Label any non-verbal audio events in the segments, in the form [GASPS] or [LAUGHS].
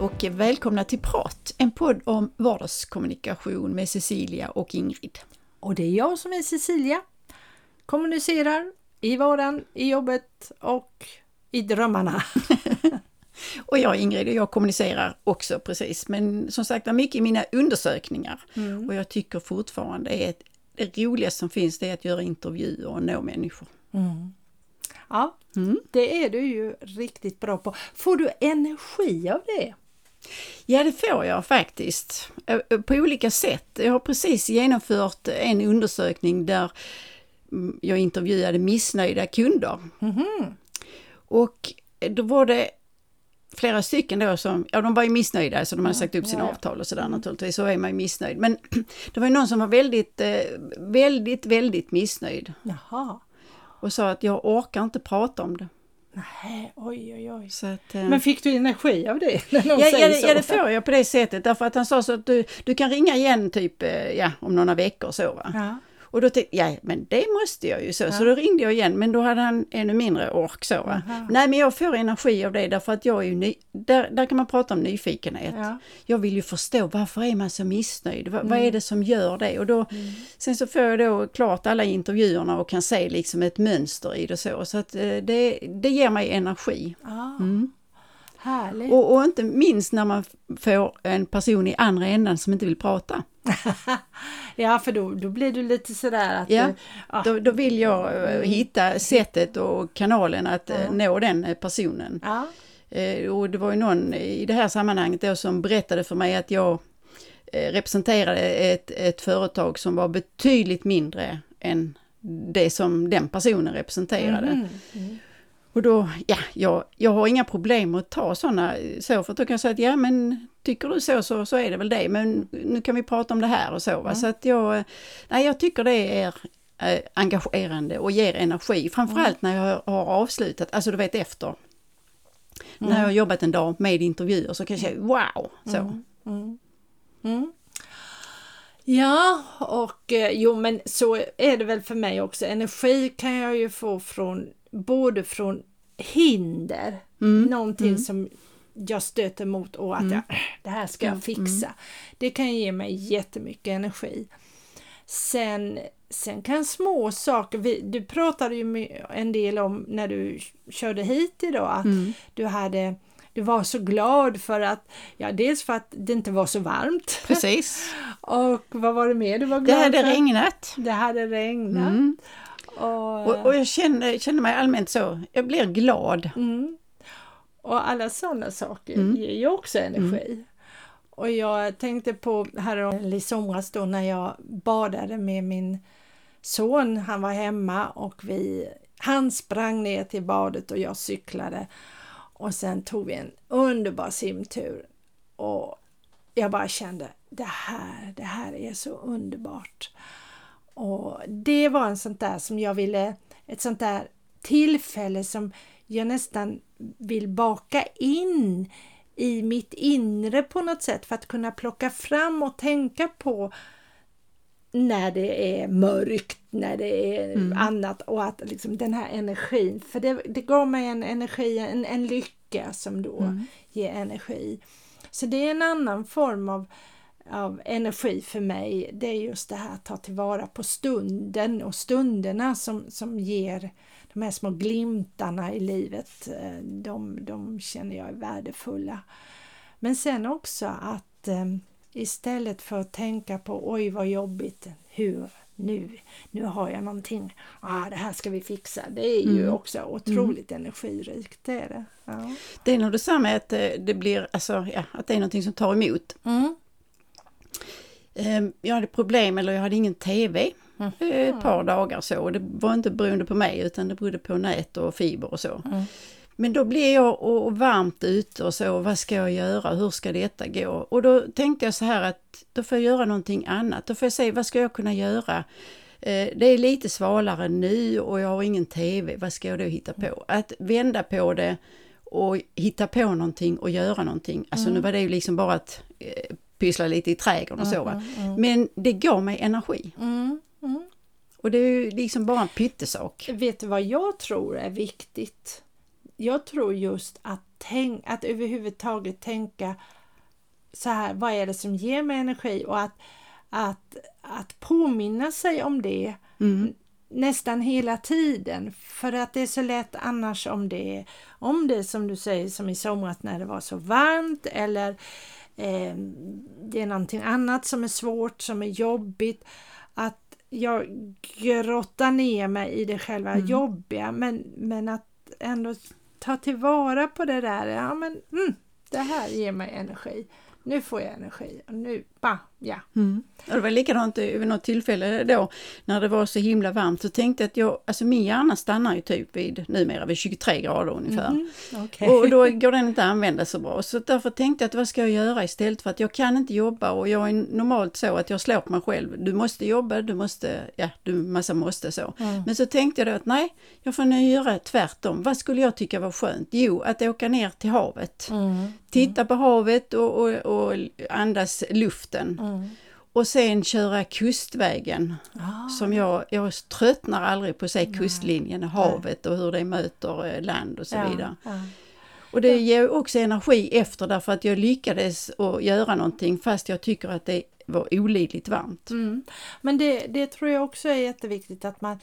Och välkomna till Prat, en podd om vardagskommunikation med Cecilia och Ingrid. Och det är jag som är Cecilia. Kommunicerar i vardagen, i jobbet och i drömmarna. [LAUGHS] och jag Ingrid och jag kommunicerar också precis, men som sagt mycket i mina undersökningar. Mm. Och jag tycker fortfarande att det roligaste som finns det är att göra intervjuer och nå människor. Mm. Ja, mm. det är du ju riktigt bra på. Får du energi av det? Ja, det får jag faktiskt. På olika sätt. Jag har precis genomfört en undersökning där mm, jag intervjuade missnöjda kunder. Mm. Och då var det flera stycken då som, ja de var ju missnöjda så de hade sagt upp sina avtal och sådär mm. naturligtvis, så är man ju missnöjd. Men [CLEARS THROAT] det var ju någon som var väldigt, eh, väldigt, väldigt missnöjd. Jaha och sa att jag orkar inte prata om det. Nej, oj oj oj. Att, eh, Men fick du energi av det? [LAUGHS] ja, ja, ja, det får jag på det sättet därför att han sa så att du, du kan ringa igen typ eh, ja, om några veckor så va. Ja. Och då tänkte jag, ja men det måste jag ju så. Ja. Så då ringde jag igen, men då hade han ännu mindre ork så. Va? Nej men jag får energi av det därför att jag är ju ny, där, där kan man prata om nyfikenhet. Ja. Jag vill ju förstå varför är man så missnöjd? Va, mm. Vad är det som gör det? Och då, mm. Sen så får jag då klart alla intervjuerna och kan se liksom ett mönster i det så. Så att eh, det, det ger mig energi. Ah. Mm. Härligt. Och, och, inte minst när man får en person i andra änden som inte vill prata. [LAUGHS] ja, för då, då blir du lite sådär att... Ja, ah. då, då vill jag uh, hitta sättet och kanalen att uh, nå den personen. Ja. Och det var ju någon i det här sammanhanget då som berättade för mig att jag representerade ett, ett företag som var betydligt mindre än det som den personen representerade. Mm. Mm. Och då, ja, jag, jag har inga problem att ta sådana så, för då kan jag säga att ja men tycker du så, så så är det väl det, men nu kan vi prata om det här och så. Mm. Så att jag, nej, jag tycker det är äh, engagerande och ger energi, framförallt mm. när jag har avslutat, alltså du vet efter. Mm. När jag har jobbat en dag med intervjuer så kan jag säga wow! Så. Mm. Mm. Mm. Ja, och eh, jo men så är det väl för mig också. Energi kan jag ju få från både från hinder, mm. någonting mm. som jag stöter mot och att mm. jag, äh, det här ska jag fixa. Mm. Det kan ge mig jättemycket energi. Sen, sen kan små saker, vi, du pratade ju en del om när du körde hit idag att mm. du hade du var så glad för att, ja dels för att det inte var så varmt. Precis. [LAUGHS] och vad var det mer du var glad för? Det hade för? regnat. Det hade regnat. Och, och, och, jag känner, känner mig allmänt så, jag blir glad. Mm. Och alla sådana saker mm. ger ju också energi. Mm. Och jag tänkte på här i somras då när jag badade med min son, han var hemma och vi, han sprang ner till badet och jag cyklade. Och sen tog vi en underbar simtur. Och jag bara kände, det här, det här är så underbart. Och det var en sånt där som jag ville, ett sånt där tillfälle som jag nästan vill baka in i mitt inre på något sätt för att kunna plocka fram och tänka på när det är mörkt, när det är mm. annat och att liksom den här energin, för det, det gav mig en energi, en, en lycka som då mm. ger energi. Så det är en annan form av av energi för mig, det är just det här att ta tillvara på stunden och stunderna som, som ger de här små glimtarna i livet. Eh, de, de känner jag är värdefulla. Men sen också att eh, istället för att tänka på oj vad jobbigt, hur nu, nu har jag någonting, ah, det här ska vi fixa. Det är ju mm. också otroligt mm. energirikt. Det är det. Ja. Det är nog detsamma att eh, det blir, alltså, ja, att det är någonting som tar emot. Mm. Ehm, jag hade problem, eller jag hade ingen TV mm. ett par dagar så. Det var inte beroende på mig utan det berodde på nät och fiber och så. Mm. Men då blev jag och varmt ute och så, vad ska jag göra, hur ska detta gå? Och då tänkte jag så här att då får jag göra någonting annat, då får jag se vad ska jag kunna göra? Eh, det är lite svalare nu och jag har ingen TV, vad ska jag då hitta på? Att vända på det och hitta på någonting och göra någonting. Alltså mm. nu var det ju liksom bara att eh, pyssla lite i trädgården och så. Va? Mm, mm. Men det gav mig energi. Mm, mm, och det är ju liksom bara en pyttesak. Vet du vad jag tror är viktigt? jag tror just att, tänk, att överhuvudtaget tänka så här, vad är det som ger mig energi och att, att, att påminna sig om det mm. nästan hela tiden. För att det är så lätt annars om det, om det som du säger som i somras när det var så varmt eller eh, det är någonting annat som är svårt, som är jobbigt. Att jag grottar ner mig i det själva mm. jobbiga men, men att ändå ta tillvara på det där. Ja men mm, det här ger mig energi nu får jag energi och nu, ba, ja. Mm. Och det var likadant vid något tillfälle då när det var så himla varmt så tänkte jag att jag, alltså min hjärna stannar ju typ vid numera vid 23 grader ungefär. Mm, okay. Och då går den inte att använda så bra. Så därför tänkte jag att vad ska jag göra istället för att jag kan inte jobba och jag är normalt så att jag slår på mig själv. Du måste jobba, du måste, ja du massa måste så. Mm. Men så tänkte jag då att nej, jag får nu göra tvärtom. Vad skulle jag tycka var skönt? Jo, att åka ner till havet. Mm. Titta på havet och, och, och andas luften. Mm. Och sen köra kustvägen. Ah. Som jag, jag tröttnar aldrig på att se kustlinjen, havet och hur det möter eh, land och så ja, vidare. Ja. Och det ger också energi efter därför att jag lyckades att göra någonting fast jag tycker att det var olidligt varmt. Mm. Men det, det tror jag också är jätteviktigt att man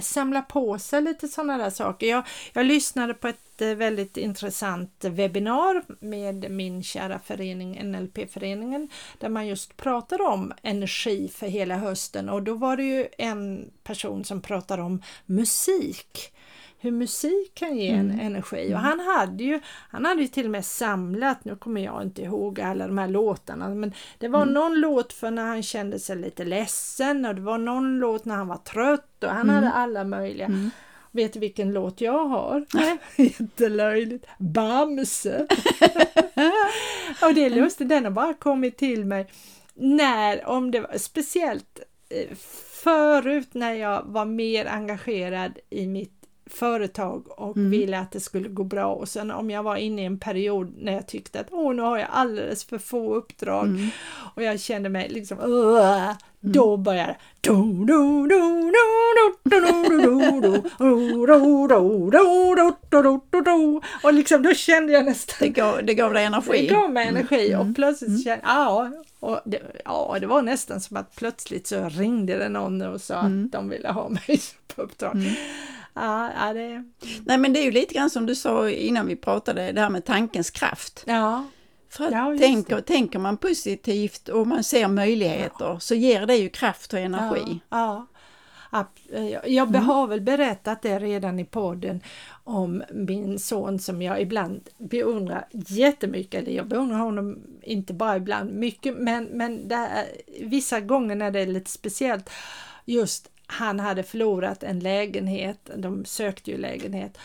samla på sig lite sådana där saker. Jag, jag lyssnade på ett eh, väldigt intressant webbinar med min kära förening NLP-föreningen där man just pratade om energi för hela hösten och då var det ju en person som pratade om musik hur musik kan ge en mm. energi. Och mm. han hade ju han hade ju till och med samlat, nu kommer jag inte ihåg alla de här låtarna, men det var mm. någon låt för när han kände sig lite ledsen och det var någon låt när han var trött och han mm. hade alla möjliga. Mm. Vet du vilken låt jag har? [LAUGHS] Jättelöjligt! Bamse! [LAUGHS] och det är lustigt, den har bara kommit till mig när, om det var speciellt eh, förut när jag var mer engagerad i mitt företag och mm. ville att det skulle gå bra och sen om jag var inne i en period när jag tyckte att åh nu har jag alldeles för få uppdrag mm. och jag kände mig liksom uh, då började och liksom då kände jag nästan det gav, det gav dig energi. Det gav mig energi och plötsligt kände ja, och det, ja det var nästan som att plötsligt så ringde det någon och sa att de ville ha mig på uppdrag. Ja, ja, det... Nej men det är ju lite grann som du sa innan vi pratade, det här med tankens kraft. Ja. För att ja, tänker, tänker man positivt och man ser möjligheter ja. så ger det ju kraft och energi. Ja, ja. Jag mm. har väl berättat det redan i podden om min son som jag ibland beundrar jättemycket. Eller jag beundrar honom inte bara ibland mycket men, men det vissa gånger när det är lite speciellt just han hade förlorat en lägenhet, de sökte ju lägenhet.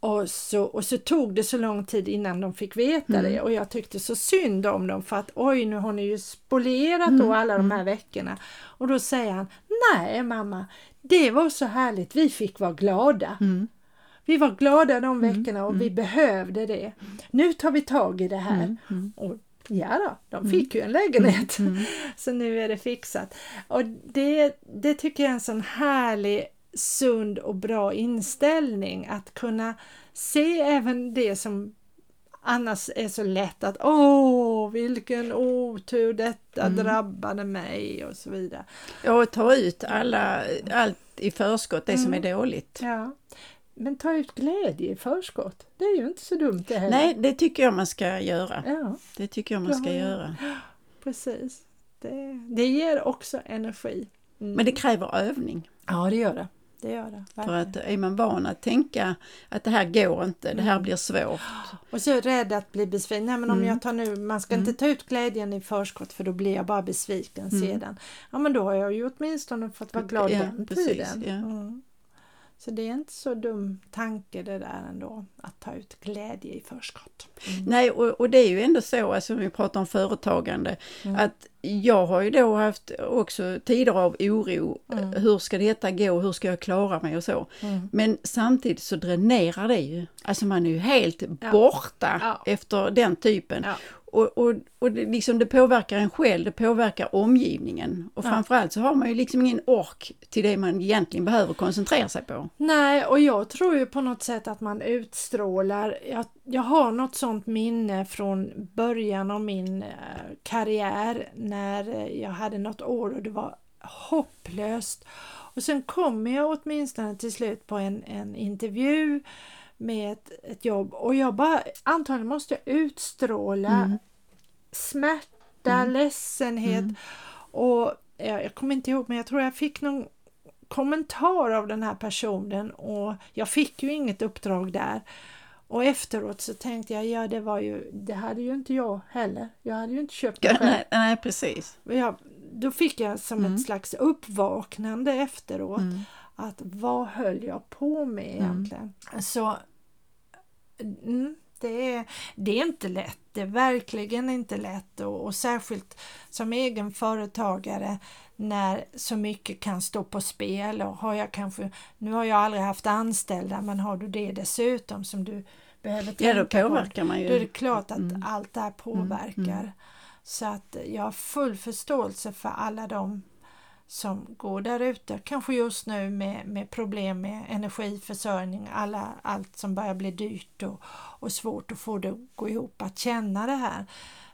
Och så, och så tog det så lång tid innan de fick veta mm. det och jag tyckte så synd om dem för att oj nu har ni ju spolierat mm. då alla de här mm. veckorna. Och då säger han Nej mamma, det var så härligt, vi fick vara glada. Mm. Vi var glada de mm. veckorna och vi mm. behövde det. Nu tar vi tag i det här. Och Ja då, de mm. fick ju en lägenhet. Mm. [LAUGHS] Så nu är det fixat. Och det, det tycker jag är en sån härlig, sund och bra inställning att kunna se även det som annars är så lätt att åh vilken otur detta mm. drabbade mig och så vidare. Ja, och ta ut alla, allt i förskott, det som är mm. dåligt. Ja. Men ta ut glädje i förskott, det är ju inte så dumt det heller. Nej, det tycker jag man ska göra. Ja. Det tycker jag man ska ja, göra. [GASPS] Precis. Det, det ger också energi. Mm. Men det kräver övning. Ja, det gör det. Det gör det. För att är man van att tänka att det här går inte, det här mm. blir svårt. [GASPS] Och så rädd att bli besviken. Nej men om mm. jag tar nu, man ska mm. inte ta ut glädjen i förskott för då blir jag bara besviken mm. sedan. Ja men då har jag ju åtminstone fått vara glad ja, den precis, tiden. Ja. Så det är inte så dum tanke det där ändå, att ta ut glädje i förskott. Mm. Nej, och, och, det är ju ändå så, alltså vi pratar om företagande, mm. att jag har ju då haft också tider av oro. Mm. Hur ska detta gå? Hur ska jag klara mig och så? Mm. Men samtidigt så dränerar det ju. Alltså man är ju helt ja. borta ja. efter den typen. Ja. Och, och, och det, liksom det påverkar en själv, det påverkar omgivningen. Och ja. framförallt så har man ju liksom ingen ork till det man egentligen behöver koncentrera sig på. Nej, och jag tror ju på något sätt att man utstrålar, jag, jag har något sånt minne från början av min eh, karriär när eh, jag hade något år och det var hopplöst. Och sen kommer jag åtminstone till slut på en, en intervju med ett, ett jobb och jag bara antagligen måste utstråla mm. smärta, mm. ledsenhet mm. och jag, jag kommer inte ihåg men jag tror jag fick någon kommentar av den här personen och jag fick ju inget uppdrag där. Och efteråt så tänkte jag, ja det var ju, det hade ju inte jag heller. Jag hade ju inte köpt det själv. Nej, nej precis. Jag, då fick jag som mm. ett slags uppvaknande efteråt. Mm. Att vad höll jag på med mm. egentligen? Mm. Så mm, det, är, det är inte lätt. Det är verkligen inte lätt och, och särskilt som egen företagare när så mycket kan stå på spel och har jag kanske, nu har jag aldrig haft anställda men har du det dessutom som du behöver tänka Ja då påverkar på, man ju. Då är det klart att mm. allt det här påverkar. Mm. Mm. Så att jag har full förståelse för alla de som går där ute, kanske just nu med, med problem med energiförsörjning, alla, allt som börjar bli dyrt och, och svårt att få det att gå ihop, att känna det här.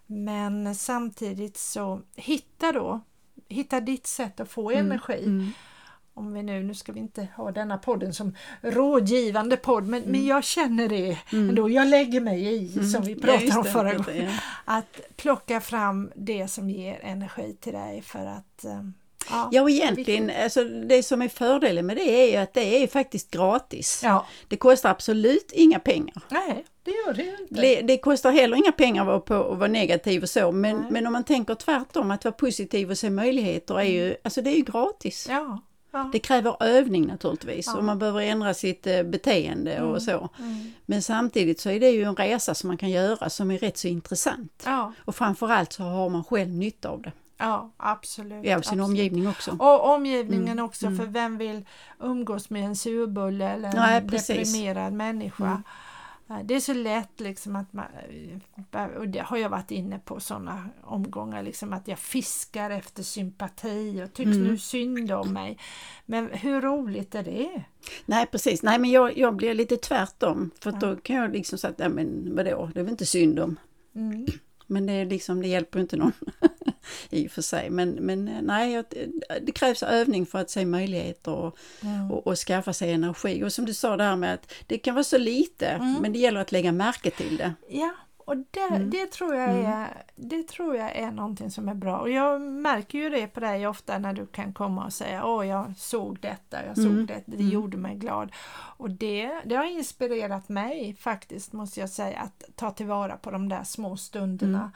Men samtidigt så hitta då, hitta ditt sätt att få mm, energi. Mm om vi nu, nu ska vi inte ha denna podden som rådgivande podd, men, mm. men jag känner det mm. ändå. Jag lägger mig i, mm. som vi pratade ja, om förra gången. Ja. Att plocka fram det som ger energi till dig för att eh, Ja, ja och egentligen, alltså, det som är fördelen med det är ju att det är faktiskt gratis. Ja. Det kostar absolut inga pengar. Nej, det gör det inte. Det, det kostar heller inga pengar att vara, vara negativ och så, men, men om man tänker tvärtom, att vara positiv och se möjligheter är ju, mm. alltså det är ju gratis. Ja. Ja. Det kräver övning naturligtvis ja. och man behöver ändra sitt eh, beteende mm. och så. Mm. Men samtidigt så är det ju en resa som man kan göra som är rätt så intressant. Ja. Och framförallt så har man själv nytta av det. Ja, absolut. Ja, och sin absolut. omgivning också. Och omgivningen mm. också, för mm. vem vill umgås med en surbulle eller en Nej, deprimerad människa? Mm. Det är så lätt liksom att man, och det har jag varit inne på sådana omgångar, liksom att jag fiskar efter sympati och tycks mm. nu synd om mig. Men hur roligt är det? Nej precis, nej men jag, jag blir lite tvärtom för ja. då kan jag liksom säga, nej men vadå, det är väl inte synd om. Men det, är liksom, det hjälper inte någon [LAUGHS] i och för sig. Men, men eh, nej, det krävs övning för att se möjligheter och, mm. och, och, skaffa sig energi. Och som du sa där med att det kan vara så lite, mm. men det gäller att lägga märke till det. Ja, och det, mm. det, tror jag mm. är, det tror jag är någonting som är bra. Och jag märker ju det på dig ofta när du kan komma och säga Åh, jag såg detta, jag såg mm. det, det mm. gjorde mig glad. Och det, det har inspirerat mig faktiskt, måste jag säga, att ta tillvara på de där små stunderna. Mm.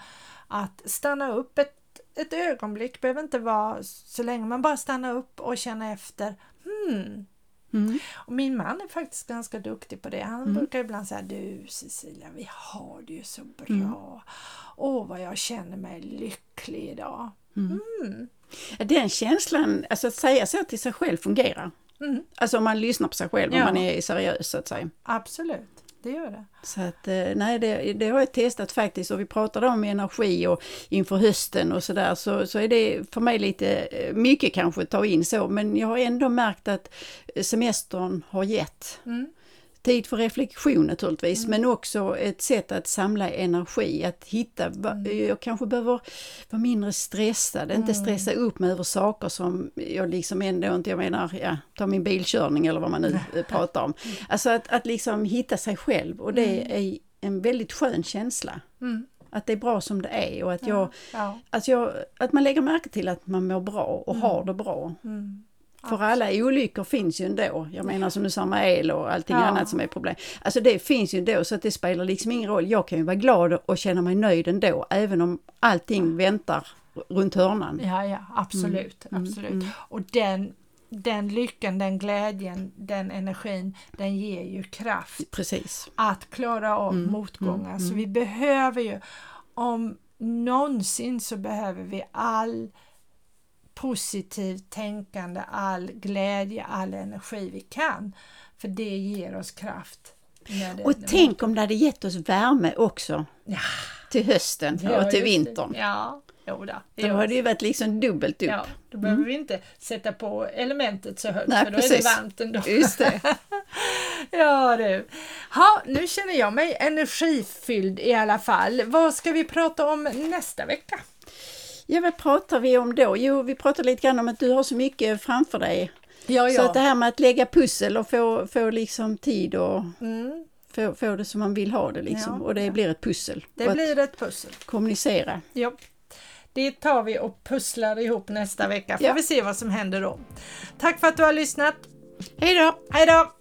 Att stanna upp ett, ett ögonblick, behöver inte vara så länge, men bara stanna upp och känna efter. Hmm, Mm. Och min man är faktiskt ganska duktig på det. Han mm. brukar ibland säga Du Cecilia, vi har det ju så bra. Mm. Åh, vad jag känner mig lycklig idag. Mm. mm. Den känslan, alltså att säga så till sig själv fungerar. Alltså om man lyssnar på sig själv, ja. om man är seriös så att säga. Absolut det gör det. Så att, eh, nej, det, det, har jag testat faktiskt och vi pratade om energi och inför hösten och sådär så, så är det för mig lite eh, mycket kanske att ta in så men jag har ändå märkt att semestern har gett. Mm tid för reflektion naturligtvis, mm. men också ett sätt att samla energi, att hitta, mm. jag kanske behöver vara mindre stressad, mm. inte stressa upp mig över saker som jag liksom ändå inte, jag menar, ja, ta min bilkörning eller vad man nu [LAUGHS] pratar om. Mm. Alltså att, att liksom hitta sig själv och det mm. är en väldigt skön känsla. Mm. Att det är bra som det är och att, jag, ja, ja. Att, jag, att man lägger märke till att man mår bra och har det bra. För alla olyckor finns ju ändå. Jag menar som du sa med el och allting ja. annat som är problem. Alltså det finns ju ändå så att det spelar liksom ingen roll. Jag kan ju vara glad och känna mig nöjd ändå även om allting väntar runt hörnan. Ja, ja absolut, mm. absolut. Mm. Och den, den lyckan, den glädjen, den energin, den ger ju kraft. Precis. Att klara av mm. motgångar. Mm. Så vi behöver ju, om någonsin så behöver vi all positivt tänkande, all glädje, all energi vi kan. För det ger oss kraft. och tänk om det hade gett oss värme också. Ja, till hösten ja, och till vintern. Ja, jo då. Då har det ju varit liksom dubbelt upp. Ja, då behöver mm. vi inte sätta på elementet så högt Nej, för då precis. är det varmt ändå. Just det. [LAUGHS] ja du. Ha, nu känner jag mig energifylld i alla fall. Vad ska vi prata om nästa vecka? Ja, vad pratar vi om då? Jo, vi pratar lite grann om att du har så mycket framför dig. Ja, ja. Så att det här med att lägga pussel och få, få liksom tid och mm. få, få det som man vill ha det liksom. Ja, och det ja. blir ett pussel. Det blir ett pussel. Kommunicera. Ja. Det tar vi och pusslar ihop nästa vecka. Får vi se vad som händer då. Tack för att du har lyssnat. Hej då! Hej då!